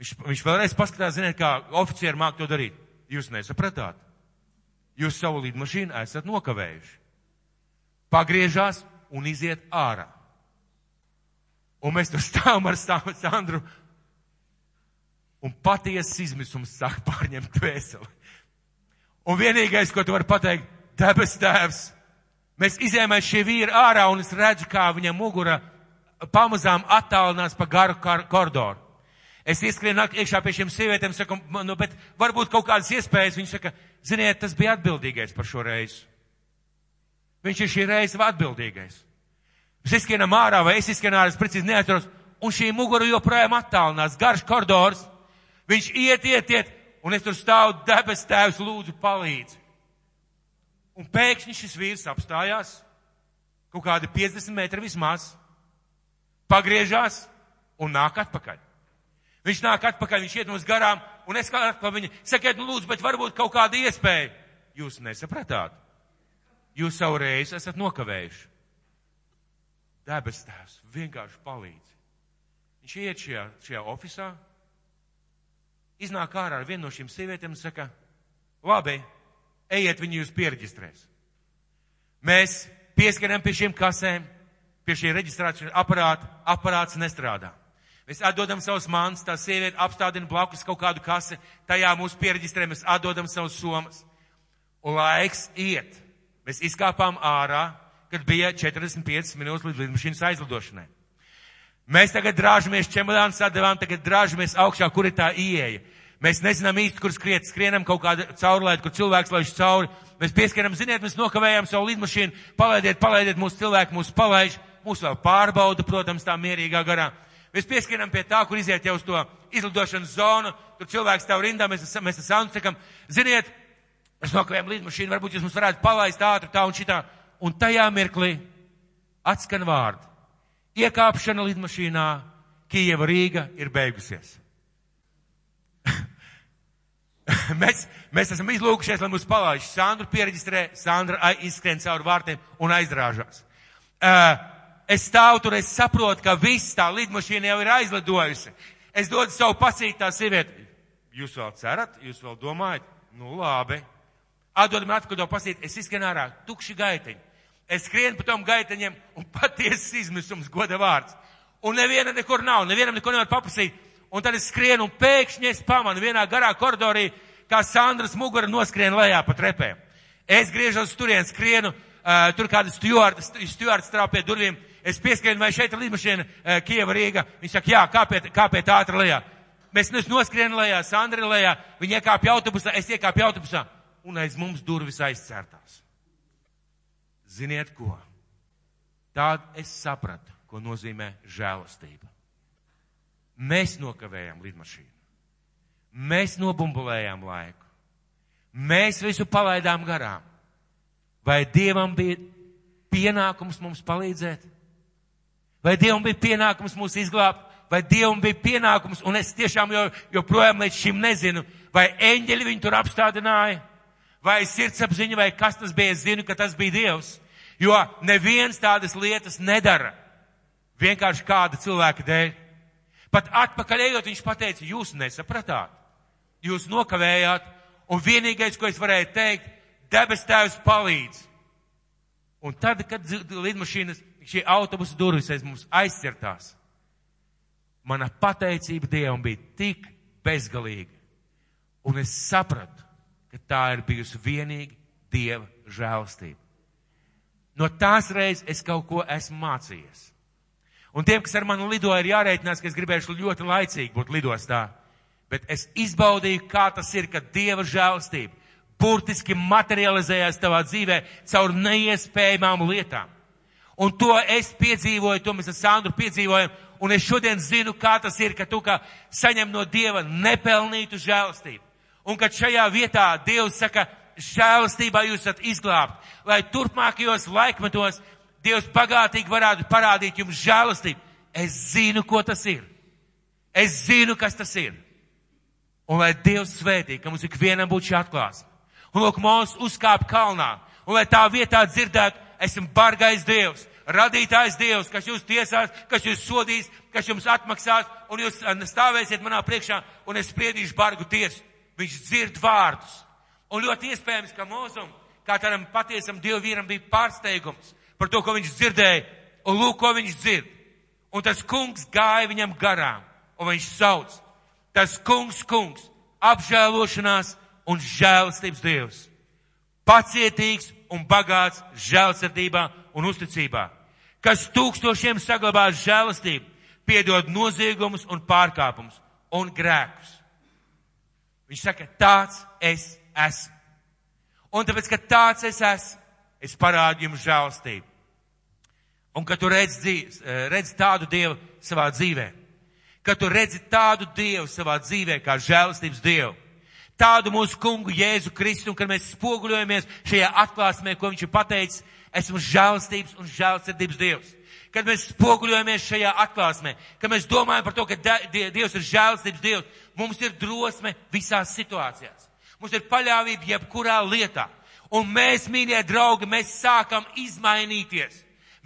Speaker 2: Viņš, viņš vēlreiz paskatās, ziniet, kā oficieri māk to darīt. Jūs nesapratāt jūs savu lidmašīnu esat nokavējuši. Pagriežās un iziet ārā. Un mēs tur stāvam ar Sandru. Un patiesas izmisums sāk pārņemt dvēseli. Un vienīgais, ko tu vari pateikt, debes tēvs, mēs izējām šī vīra ārā un es redzu, kā viņa mugura pamazām attālinās pa garu koridoru. Es ieskrienu iekšā pie šiem sievietēm, saku, nu, bet varbūt kaut kādas iespējas. Viņi saka, ziniet, tas bija atbildīgais par šo reizi. Viņš ir šī reize atbildīgais. Mēs izskrienam ārā, vai es izskrienu ārā, es precīzi neatceros, un šī mugura joprojām attālinās, garš koridors. Viņš iet, iet, iet, un es tur stāvu, debes tēvs, lūdzu, palīdzi. Un pēkšņi šis vīrs apstājās, kaut kādi 50 metri vismaz, pagriežās un nāk atpakaļ. Viņš nāk atpakaļ, viņš iet mums garām, un es kā atkal viņu sakiet, nu lūdzu, bet varbūt kaut kāda iespēja. Jūs nesapratāt. Jūs savu reizi esat nokavējuši. Debes tēvs vienkārši palīdz. Viņš iet šajā, šajā ofisā, iznāk ārā ar vienu no šīm sievietēm un saka, labi, ejiet viņu jūs pieregistrēs. Mēs pieskaram pie šīm kasēm, pie šī reģistrācijas aparāta, aparāts nestrādā. Mēs atdodam savus mans, tā sieviete apstādina blakus kaut kādu kasi, tajā mūs pieregistrē, mēs atdodam savus somas. Un laiks iet. Mēs izkāpām ārā, kad bija 45 minūtes līdz lidmašīnas aizlidošanai. Mēs tagad drāžamies čemodānu sadevām, tagad drāžamies augšā, kur ir tā ieeja. Mēs nezinām īsti, kur skriet, skrienam kaut kādu caurlaidu, kur cilvēks laiž cauri. Mēs pieskaram, ziniet, mēs nokavējām savu lidmašīnu, palaidiet, palaidiet mūsu cilvēku, mūsu palaiž, mūsu vēl pārbauda, protams, tā mierīgā garā. Mēs pieskaram pie tā, kur iziet jau uz to izlidošanas zonu, tur cilvēks stāv rindā, mēs, mēs ar Sandu sakam, ziniet, mēs nokavējam lidmašīnu, varbūt jūs mums varētu palaist ātri tā un šitā. Un tajā mirklī atskan vārdi iekāpšana lidmašīnā Kijeva Rīga ir beigusies. mēs, mēs esam izlūkušies, lai mūs palaiž. Sandra pieregistrē, Sandra izskrien cauri vārtiem un aizrāžās. Uh, es stāvu tur, es saprotu, ka viss tā lidmašīna jau ir aizlidojusi. Es dodu savu pasīt tā sievieti. Jūs vēl cerat? Jūs vēl domājat? Nu labi. Atdod man atpakaļ to pasīt. Es izskrienu ārā. Tukši gaiteņi. Es skrienu pa tom gaiteņiem un patiesi izmisums goda vārds. Un neviena nekur nav, nevienam neko nevar paprasīt. Un tad es skrienu un pēkšņi es pamanu vienā garā koridorī, kā Sandras mugura noskrien lejā pa trepēm. Es griežos turien, skrienu, uh, tur kāda stjuārda, stjuārda strāv pie durvīm. Es pieskrienu, vai šeit ir lidmašīna uh, Kieva Rīga. Viņš saka, jā, kāpēc, kāpēc ātri lejā. Mēs noskrienam lejā, Sandra lejā, viņa iekāpja autobusā, es iekāpju autobusā. Un aiz mums durvis aizcērtās. Ziniet ko? Tad es sapratu, ko nozīmē žēlastība. Mēs nokavējām lidmašīnu. Mēs nobumbulējām laiku. Mēs visu palaidām garām. Vai Dievam bija pienākums mums palīdzēt? Vai Dievam bija pienākums mūs izglābt? Vai Dievam bija pienākums, un es tiešām jo, joprojām līdz šim nezinu, vai eņģeļi viņu tur apstādināja, vai sirdsapziņa, vai kas tas bija, es zinu, ka tas bija Dievs. Jo neviens tādas lietas nedara vienkārši kāda cilvēka dēļ. Pat atpakaļ ejot, viņš pateica, jūs nesapratāt, jūs nokavējāt, un vienīgais, ko es varēju teikt, debes tēvs palīdz. Un tad, kad lidmašīnas, šie autobusu durvis aiz mums aizcirtās, mana pateicība Dievam bija tik bezgalīga. Un es sapratu, ka tā ir bijusi vienīgi Dieva žēlastība. No tās reizes es kaut ko esmu mācījies. Un tiem, kas ar mani lidoja, ir jārēķinās, ka es gribēšu ļoti laicīgi būt lidostā. Bet es izbaudīju, kā tas ir, kad Dieva žēlstība burtiski materializējās tavā dzīvē caur neiespējamām lietām. Un to es piedzīvoju, to mēs ar Sandru piedzīvojam, un es šodien zinu, kā tas ir, ka tu kā saņem no Dieva nepelnītu žēlstību. Un kad šajā vietā Dievs saka, žēlastībā jūs esat izglābti, lai turpmākajos laikmetos Dievs bagātīgi varētu parādīt jums žēlastību. Es zinu, ko tas ir. Es zinu, kas tas ir. Un lai Dievs svētī, ka mums ikvienam būtu šī atklāsme. Un lūk, mūs uzkāp kalnā. Un lai tā vietā dzirdētu, esmu bargais Dievs, radītājs Dievs, kas jūs tiesās, kas jūs sodīs, kas jums atmaksās, un jūs stāvēsiet manā priekšā, un es spriedīšu bargu tiesu. Viņš dzird vārdus. Un ļoti iespējams, ka mūzum, kā tādam patiesam Dievu vīram bija pārsteigums par to, ko viņš dzirdēja, un lūk, ko viņš dzird. Un tas kungs gāja viņam garām, un viņš sauc, tas kungs, kungs, apžēlošanās un žēlastības Dievs. Pacietīgs un bagāts žēlsirdībā un uzticībā, kas tūkstošiem saglabās žēlastību, piedod noziegumus un pārkāpumus un grēkus. Viņš saka, tāds es esmu. Un tāpēc, ka tāds es esmu, es parādu jums žēlstību. Un ka tu redz, dzīves, eh, redz tādu Dievu savā dzīvē, ka tu redzi tādu Dievu savā dzīvē kā žēlstības Dievu, tādu mūsu kungu Jēzu Kristu, un kad mēs spoguļojamies šajā atklāsmē, ko viņš ir pateicis, esmu žēlstības un žēlsirdības Dievs. Kad mēs spoguļojamies šajā atklāsmē, kad mēs domājam par to, ka Dievs ir žēlstības Dievs, mums ir drosme visās situācijās. Mums ir paļāvība jebkurā lietā. Un mēs, mīļie draugi, mēs sākam izmainīties.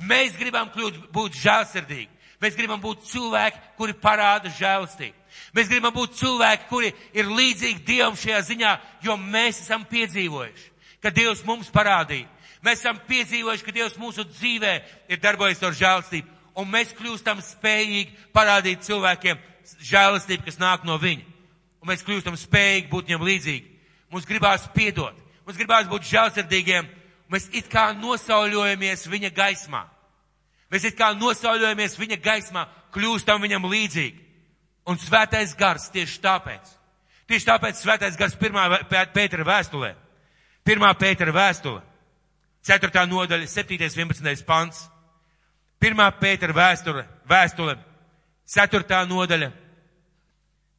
Speaker 2: Mēs gribam kļūt, būt žēlsirdīgi. Mēs gribam būt cilvēki, kuri parāda žēlastību. Mēs gribam būt cilvēki, kuri ir līdzīgi Dievam šajā ziņā, jo mēs esam piedzīvojuši, ka Dievs mums parādīja. Mēs esam piedzīvojuši, ka Dievs mūsu dzīvē ir darbojies ar žēlastību, un mēs kļūstam spējīgi parādīt cilvēkiem žēlastību, kas nāk no viņa. Un mēs kļūstam spējīgi būt viņam līdzīgi. Mums gribās piedot, mums gribās būt žēlsirdīgiem, mēs it kā nosauļojamies viņa gaismā. Mēs it kā nosauļojamies viņa gaismā, kļūstam viņam līdzīgi. Un svētais gars tieši tāpēc. Tieši tāpēc svētais gars pirmā Pētera vēstulē. Pirmā Pētera vēstule. Ceturtā nodaļa, 7. 11. pants. Pirmā Pētera vēstule, vēstule, ceturtā nodaļa,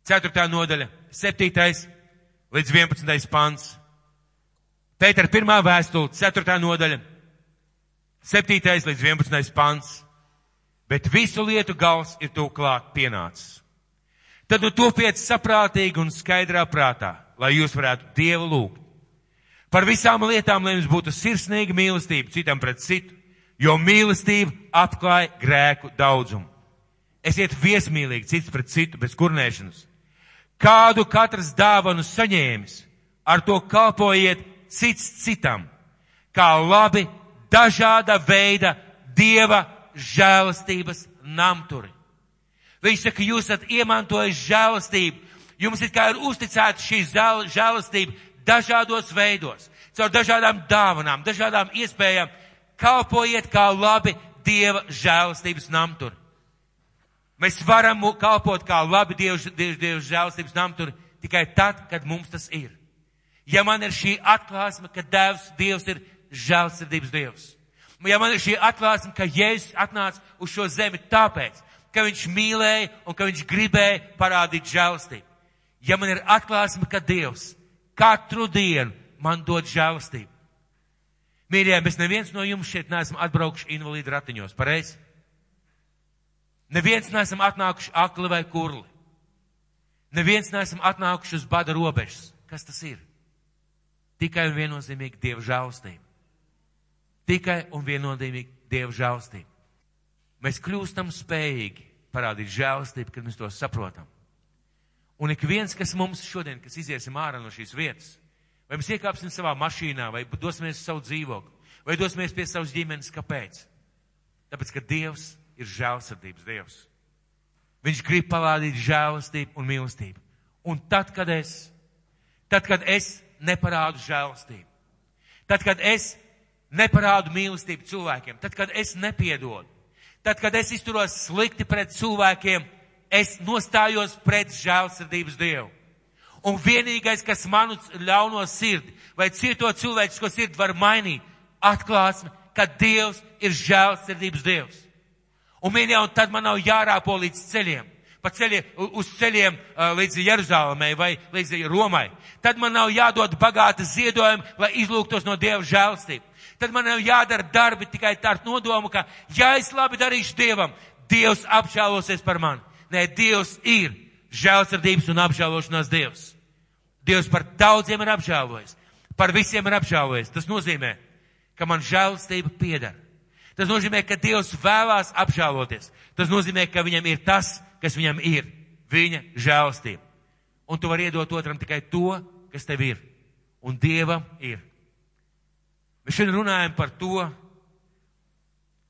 Speaker 2: ceturtā nodaļa, 7. līdz 11. pants. Pētera pirmā vēstule, ceturtā nodaļa, 7. līdz 11. pants. Bet visu lietu gals ir to klāt pienācis. Tad nu topiet saprātīgi un skaidrā prātā, lai jūs varētu Dievu lūgt. Par visām lietām, lai jums būtu sirsnīga mīlestība citam pret citu, jo mīlestība atklāja grēku daudzumu. Esiet viesmīlīgi cits pret citu bez kurnēšanas. Kādu katrs dāvanu saņēmis, ar to kalpojiet cits citam, kā labi dažāda veida dieva žēlastības namturi. Viņš saka, jūs esat iemantojis žēlastību, jums ir kā ir uzticēta šī žēlastība dažādos veidos, caur dažādām dāvanām, dažādām iespējām, kalpojiet kā labi dieva žēlastības namturi. Mēs varam kalpot kā labi Dieva, Dieva, Dieva žēlstības namturi tikai tad, kad mums tas ir. Ja man ir šī atklāsme, ka Dievs, Dievs ir žēlsirdības Dievs. Ja man ir šī atklāsme, ka Jēzus atnāca uz šo zemi tāpēc, ka viņš mīlēja un ka viņš gribēja parādīt žēlstību. Ja man ir atklāsme, ka Dievs katru dienu man dod žēlstību. Mīļie, mēs neviens no jums šeit neesam atbraukuši invalīdu ratiņos, pareizi? Neviens neesam atnākuši akli vai kurli. Neviens neesam atnākuši uz bada robežas. Kas tas ir? Tikai un viennozīmīgi Dieva žēlstība. Tikai un viennozīmīgi Dieva žēlstība. Mēs kļūstam spējīgi parādīt žēlstību, kad mēs to saprotam. Un ik viens, kas mums šodien, kas iziesim ārā no šīs vietas, vai mēs iekāpsim savā mašīnā, vai dosimies uz savu dzīvokli, vai dosimies pie savas ģimenes, kāpēc? Tāpēc, ka Dievs ir žēlsirdības Dievs. Viņš grib parādīt žēlastību un mīlestību. Un tad, kad es, tad, kad es neparādu žēlastību, tad, kad es neparādu mīlestību cilvēkiem, tad, kad es nepiedodu, tad, kad es izturos slikti pret cilvēkiem, es nostājos pret žēlsirdības Dievu. Un vienīgais, kas manu ļauno sirdi vai cieto cilvēcisko sirdi var mainīt, atklāsme, ka Dievs ir žēlsirdības Dievs. Un mīļā, un tad man nav jārāpo līdz ceļiem, pa ceļiem, uz ceļiem līdz Jeruzalemē vai līdz Romai. Tad man nav jādod bagāta ziedojumi, lai izlūgtos no Dieva žēlstību. Tad man nav jādara darbi tikai ar nodomu, ka, ja es labi darīšu Dievam, Dievs apžēlosies par mani. Nē, Dievs ir žēlsirdības un apžēlošanās Dievs. Dievs par daudziem ir apžēlojis, par visiem ir apžēlojis. Tas nozīmē, ka man žēlastība piedara. Tas nozīmē, ka Dievs vēlās apžēloties. Tas nozīmē, ka viņam ir tas, kas viņam ir - viņa žēlastība. Un tu vari iedot otram tikai to, kas tev ir. Un Dievam ir. Mēs šodien runājam par to,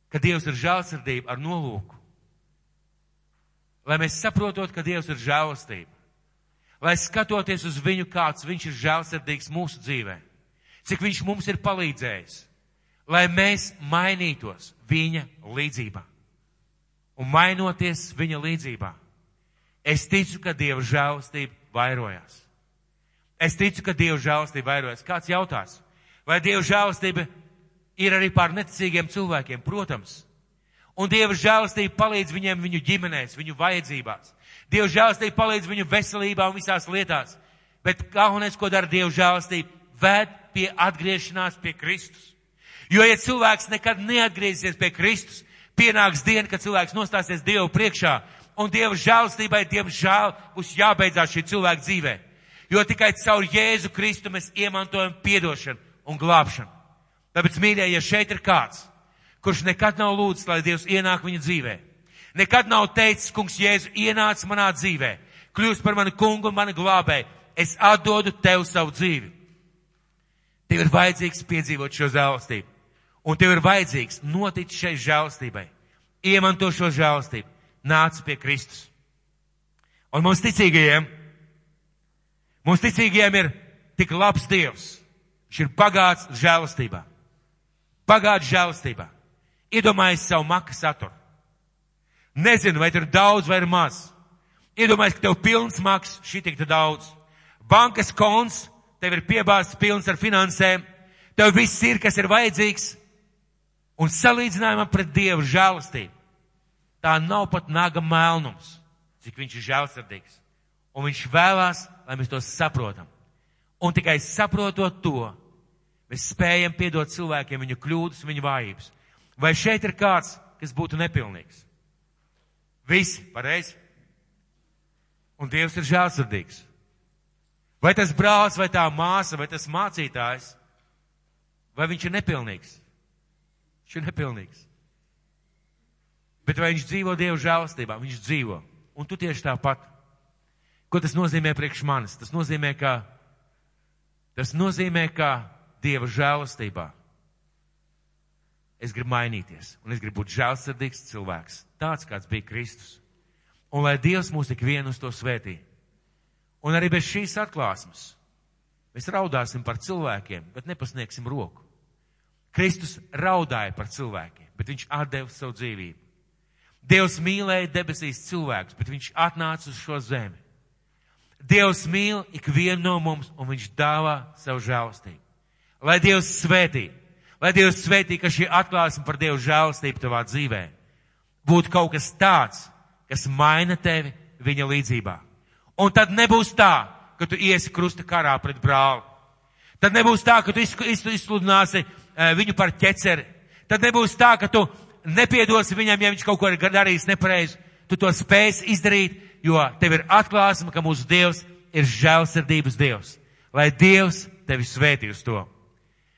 Speaker 2: ka Dievs ir žēlsirdība ar nolūku lai mēs saprotot, ka Dievs ir žēlastība, lai skatoties uz viņu, kāds viņš ir žēlsirdīgs mūsu dzīvē, cik viņš mums ir palīdzējis, lai mēs mainītos viņa līdzībā. Un mainoties viņa līdzībā, es ticu, ka Dieva žēlastība vairojās. Es ticu, ka Dieva žēlastība vairojās. Kāds jautās, vai Dieva žēlastība ir arī pār neticīgiem cilvēkiem? Protams. Un Dieva žēlastība palīdz viņiem viņu ģimenēs, viņu vajadzībās. Dieva žēlastība palīdz viņu veselībā un visās lietās. Bet galvenais, ko dara Dieva žēlastība, ved pie atgriešanās pie Kristus. Jo, ja cilvēks nekad neatgriezīsies pie Kristus, pienāks diena, kad cilvēks nostāsies Dievu priekšā, un Dieva žēlastībai, diemžēl, būs jābeidzās šī cilvēka dzīvē. Jo tikai caur Jēzu Kristu mēs iemantojam piedošanu un glābšanu. Tāpēc, mīļie, ja šeit ir kāds, kurš nekad nav lūdzis, lai Dievs ienāk viņa dzīvē. nekad nav teicis, kungs Jēzu ienāc manā dzīvē, kļūst par mani kungu un mani glābēju, es atdodu tev savu dzīvi. Tev ir vajadzīgs piedzīvot šo žēlastību. Un tev ir vajadzīgs notikt šai žēlastībai. Iemanto šo žēlastību. Nāc pie Kristus. Un mums ticīgajiem, mums ticīgajiem ir tik labs Dievs. Viņš ir bagāts žēlastībā. Bagāts žēlastībā. Iedomājies savu maka saturu. Nezinu, vai tur ir daudz vai ir maz. Iedomājies, ka tev pilns maks, šī tik daudz. Bankas konts, tev ir piebāzts pilns ar finansēm, tev viss ir, kas ir vajadzīgs, un salīdzinājumā pret Dievu žēlastību. Tā nav pat naga melnums, cik viņš ir žēlsirdīgs. Un viņš vēlās, lai mēs to saprotam. Un tikai saprotot to, mēs spējam piedot cilvēkiem viņu kļūdas, viņu vājības. Vai šeit ir kāds, kas būtu nepilnīgs? Visi, pareizi? Un Dievs ir žēlsirdīgs. Vai tas brālis, vai tā māsa, vai tas mācītājs, vai viņš ir nepilnīgs? Viņš ir nepilnīgs. Bet vai viņš dzīvo Dieva žēlastībā? Viņš dzīvo. Un tu tieši tāpat. Ko tas nozīmē priekš manis? Tas nozīmē, ka, tas nozīmē, ka Dieva žēlastībā es gribu mainīties. Un es gribu būt žēlsirdīgs cilvēks. Tāds, kāds bija Kristus. Un lai Dievs mūs tik vienu uz to svētī. Un arī bez šīs atklāsmes mēs raudāsim par cilvēkiem, bet nepasniegsim roku. Kristus raudāja par cilvēkiem, bet viņš atdeva savu dzīvību. Dievs mīlēja debesīs cilvēkus, bet viņš atnāca uz šo zemi. Dievs mīl ikvienu no mums, un viņš dāvā savu žēlastību. Lai Dievs svētī, lai Dievs svētī, ka šī atklāsme par Dievu žēlastību tavā dzīvē būtu kaut kas tāds, kas maina tevi viņa līdzībā. Un tad nebūs tā, ka tu iesi krusta karā pret brāli. Tad nebūs tā, ka tu izsludināsi eh, viņu par ķeceri. Tad nebūs tā, ka tu nepiedosi viņam, ja viņš kaut ko ir darījis nepareizi. Tu to spēsi izdarīt, jo tev ir atklāsme, ka mūsu Dievs ir žēlsirdības Dievs. Lai Dievs tevi svētī uz to.